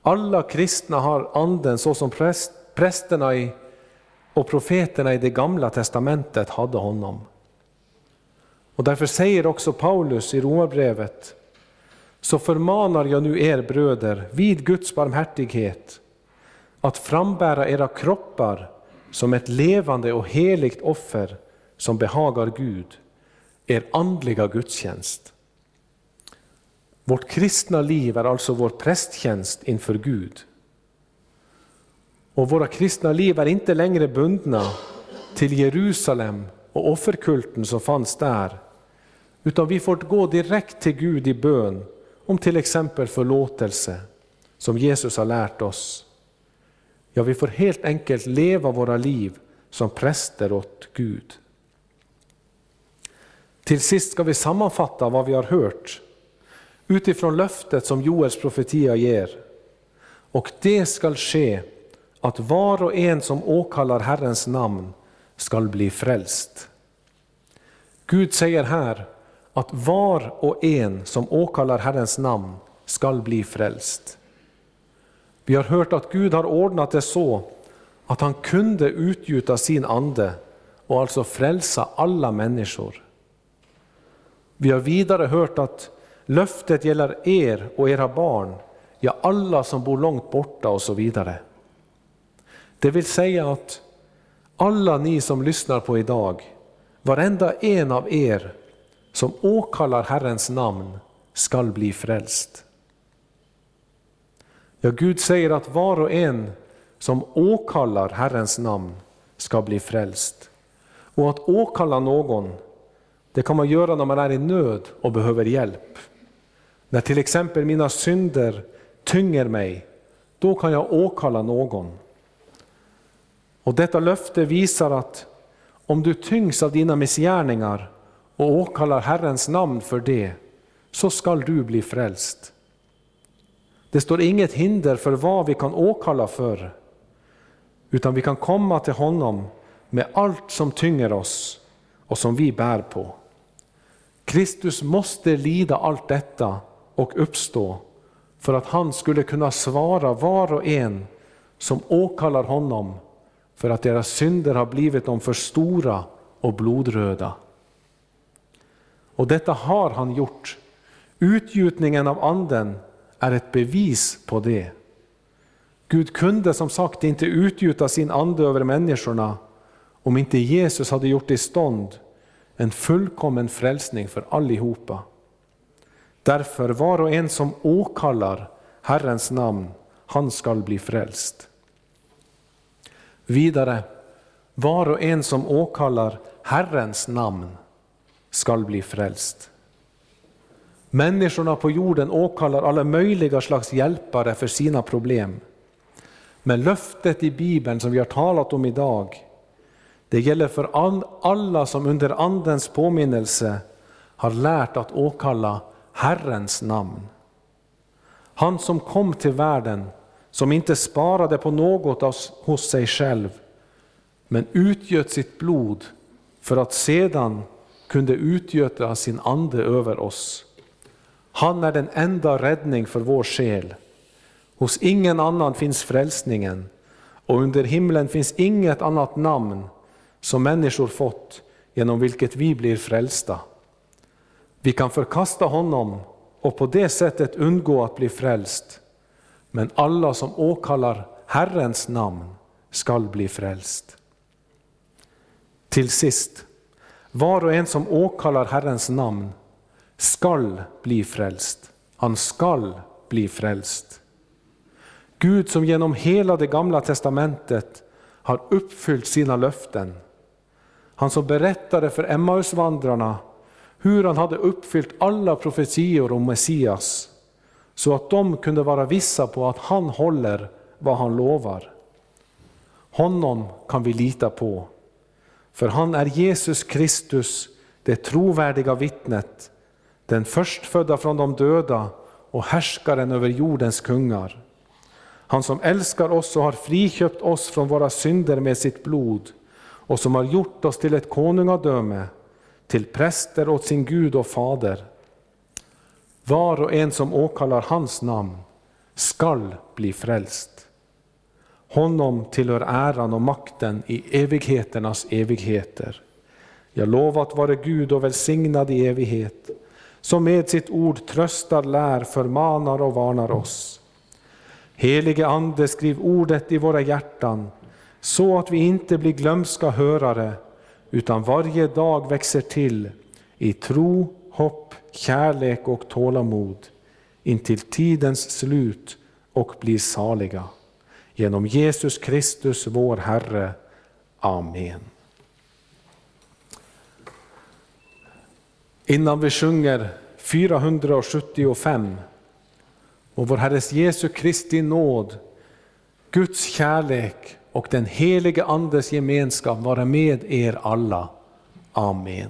Alla kristna har anden så som präst, prästerna i, och profeterna i det gamla testamentet hade honom. Och därför säger också Paulus i Romarbrevet, så förmanar jag nu er bröder vid Guds barmhärtighet att frambära era kroppar som ett levande och heligt offer som behagar Gud, er andliga gudstjänst. Vårt kristna liv är alltså vår prästtjänst inför Gud. Och våra kristna liv är inte längre bundna till Jerusalem och offerkulten som fanns där, utan vi får gå direkt till Gud i bön om till exempel förlåtelse, som Jesus har lärt oss. Ja, vi får helt enkelt leva våra liv som präster åt Gud. Till sist ska vi sammanfatta vad vi har hört utifrån löftet som Joels profetia ger. Och det skall ske att var och en som åkallar Herrens namn skall bli frälst. Gud säger här att var och en som åkallar Herrens namn skall bli frälst. Vi har hört att Gud har ordnat det så att han kunde utgjuta sin ande och alltså frälsa alla människor. Vi har vidare hört att löftet gäller er och era barn, ja alla som bor långt borta och så vidare. Det vill säga att alla ni som lyssnar på idag, varenda en av er som åkallar Herrens namn skall bli frälst. Ja, Gud säger att var och en som åkallar Herrens namn ska bli frälst. Och att åkalla någon, det kan man göra när man är i nöd och behöver hjälp. När till exempel mina synder tynger mig, då kan jag åkalla någon. Och detta löfte visar att om du tyngs av dina missgärningar och åkallar Herrens namn för det, så skall du bli frälst. Det står inget hinder för vad vi kan åkalla för, utan vi kan komma till honom med allt som tynger oss och som vi bär på. Kristus måste lida allt detta och uppstå för att han skulle kunna svara var och en som åkallar honom för att deras synder har blivit dem för stora och blodröda. Och detta har han gjort. Utgjutningen av anden är ett bevis på det. Gud kunde som sagt inte utgjuta sin ande över människorna om inte Jesus hade gjort i stånd en fullkommen frälsning för allihopa. Därför var och en som åkallar Herrens namn, han skall bli frälst. Vidare, var och en som åkallar Herrens namn skall bli frälst. Människorna på jorden åkallar alla möjliga slags hjälpare för sina problem. Men löftet i Bibeln som vi har talat om idag, Det gäller för all, alla som under Andens påminnelse har lärt att åkalla Herrens namn. Han som kom till världen, som inte sparade på något hos sig själv, men utgöt sitt blod för att sedan kunde utgöta sin ande över oss. Han är den enda räddning för vår själ. Hos ingen annan finns frälsningen, och under himlen finns inget annat namn som människor fått genom vilket vi blir frälsta. Vi kan förkasta honom och på det sättet undgå att bli frälst. Men alla som åkallar Herrens namn skall bli frälst. Till sist, var och en som åkallar Herrens namn skall bli frälst. Han skall bli frälst. Gud som genom hela det gamla testamentet har uppfyllt sina löften. Han som berättade för Emmausvandrarna hur han hade uppfyllt alla profetior om Messias, så att de kunde vara vissa på att han håller vad han lovar. Honom kan vi lita på, för han är Jesus Kristus, det trovärdiga vittnet, den förstfödda från de döda och härskaren över jordens kungar. Han som älskar oss och har friköpt oss från våra synder med sitt blod och som har gjort oss till ett konungadöme till präster åt sin Gud och Fader. Var och en som åkallar hans namn skall bli frälst. Honom tillhör äran och makten i evigheternas evigheter. Jag lovat vare Gud och välsignad i evighet, som med sitt ord tröstar, lär, förmanar och varnar oss. Helige Ande, skriv ordet i våra hjärtan, så att vi inte blir glömska hörare, utan varje dag växer till i tro, hopp, kärlek och tålamod intill tidens slut och blir saliga. Genom Jesus Kristus, vår Herre. Amen. Innan vi sjunger 475 och vår Herres Jesu Kristi nåd, Guds kärlek och den helige Andes gemenskap vara med er alla. Amen.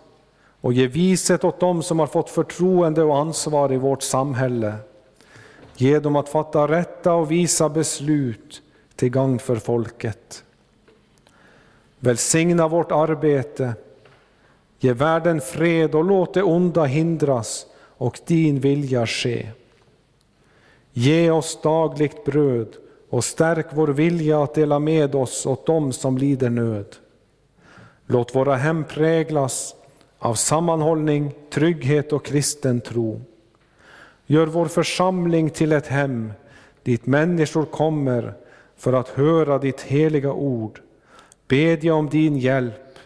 och ge vishet åt dem som har fått förtroende och ansvar i vårt samhälle. Ge dem att fatta rätta och visa beslut till gagn för folket. Välsigna vårt arbete, ge världen fred och låt det onda hindras och din vilja ske. Ge oss dagligt bröd och stärk vår vilja att dela med oss åt dem som lider nöd. Låt våra hem präglas av sammanhållning, trygghet och kristen tro. Gör vår församling till ett hem dit människor kommer för att höra ditt heliga ord, bedja om din hjälp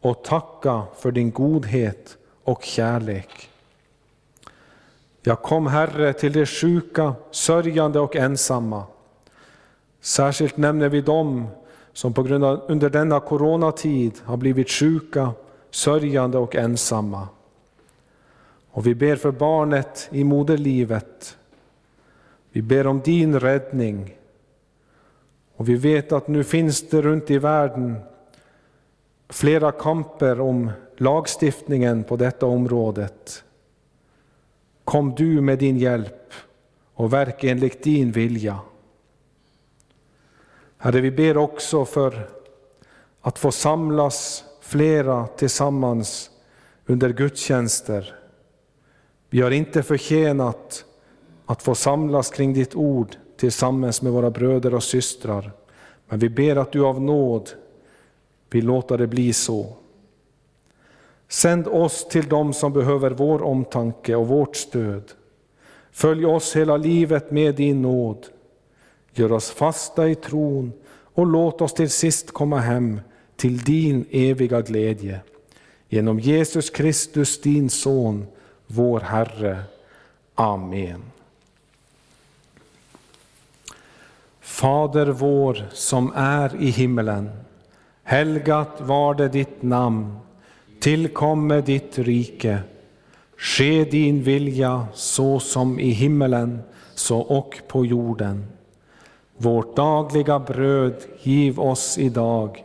och tacka för din godhet och kärlek. Jag kom, Herre, till de sjuka, sörjande och ensamma. Särskilt nämner vi dem som på grund av under denna coronatid har blivit sjuka, sörjande och ensamma. Och vi ber för barnet i moderlivet. Vi ber om din räddning. Och vi vet att nu finns det runt i världen flera kamper om lagstiftningen på detta området. Kom du med din hjälp och verka enligt din vilja. Herre, vi ber också för att få samlas flera tillsammans under gudstjänster. Vi har inte förtjänat att få samlas kring ditt ord tillsammans med våra bröder och systrar. Men vi ber att du av nåd vill låta det bli så. Sänd oss till dem som behöver vår omtanke och vårt stöd. Följ oss hela livet med din nåd. Gör oss fasta i tron och låt oss till sist komma hem till din eviga glädje. Genom Jesus Kristus, din Son, vår Herre. Amen. Fader vår som är i himmelen. Helgat var det ditt namn. Tillkomme ditt rike. Ske din vilja så som i himmelen, så och på jorden. Vårt dagliga bröd giv oss idag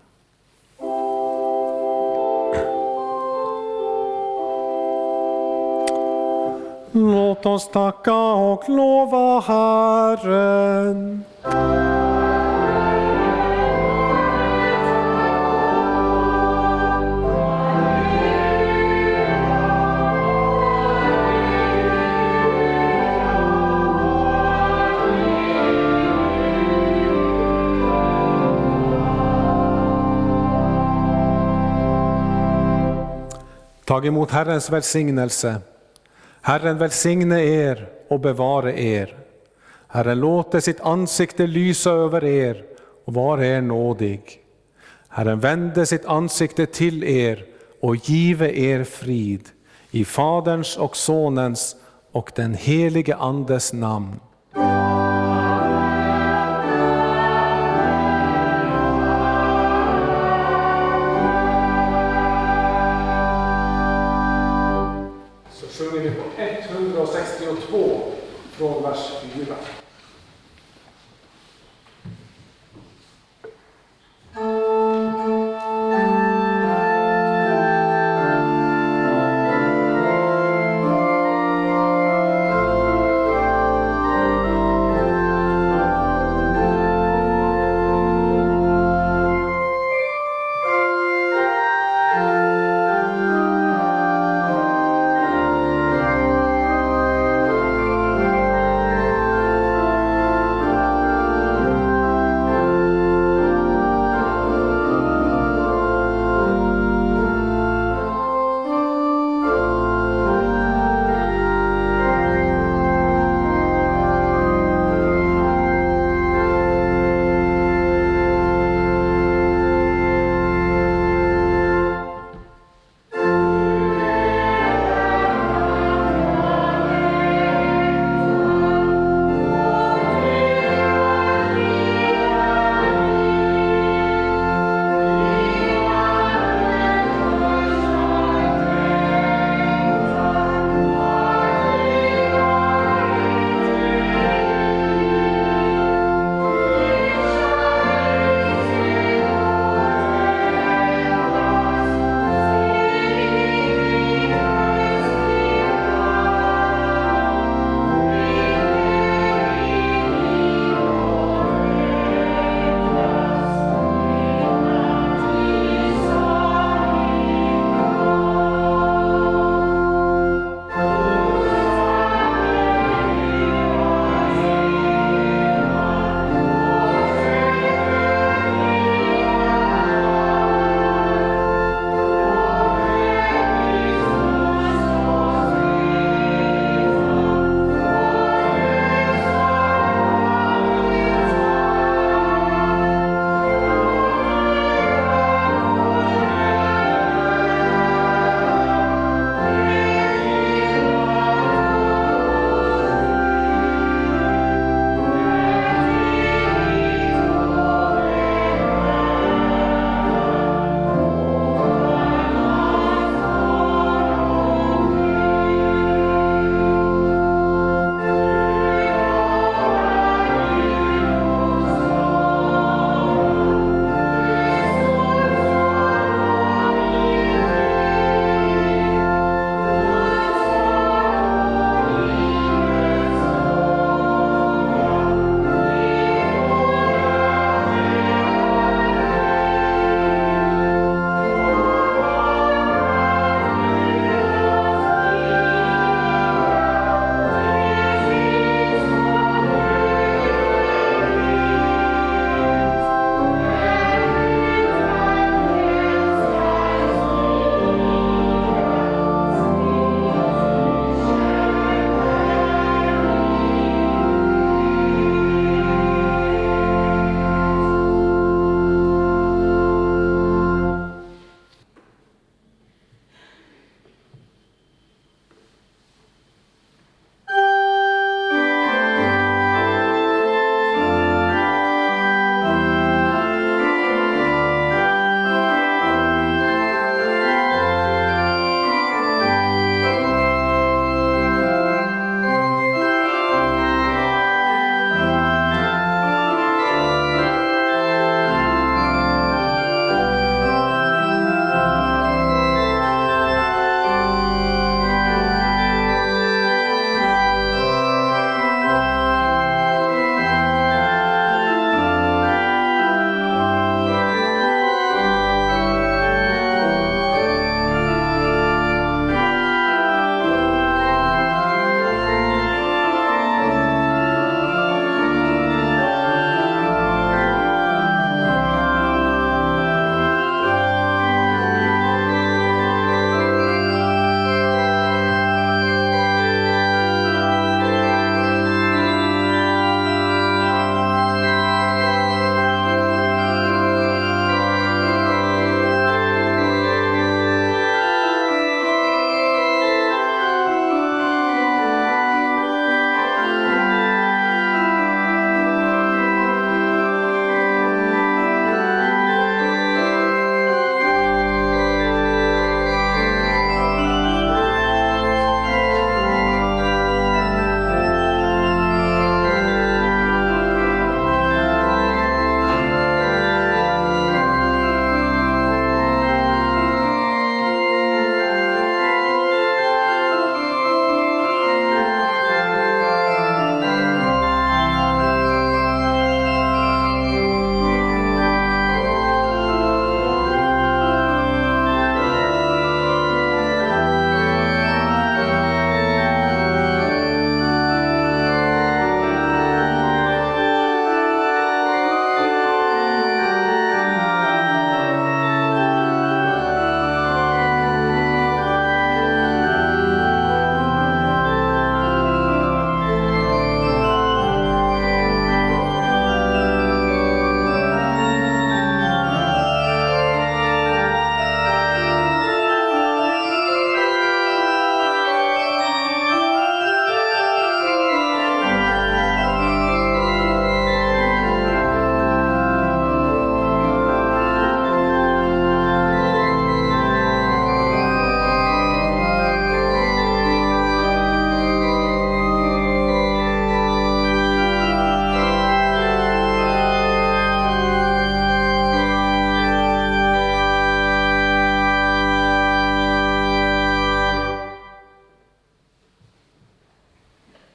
Låt oss tacka och lova Herren. Tag emot Herrens välsignelse. Herren välsigne er och bevare er. Herren låte sitt ansikte lysa över er och var er nådig. Herren vände sitt ansikte till er och give er frid. I Faderns och Sonens och den helige Andes namn.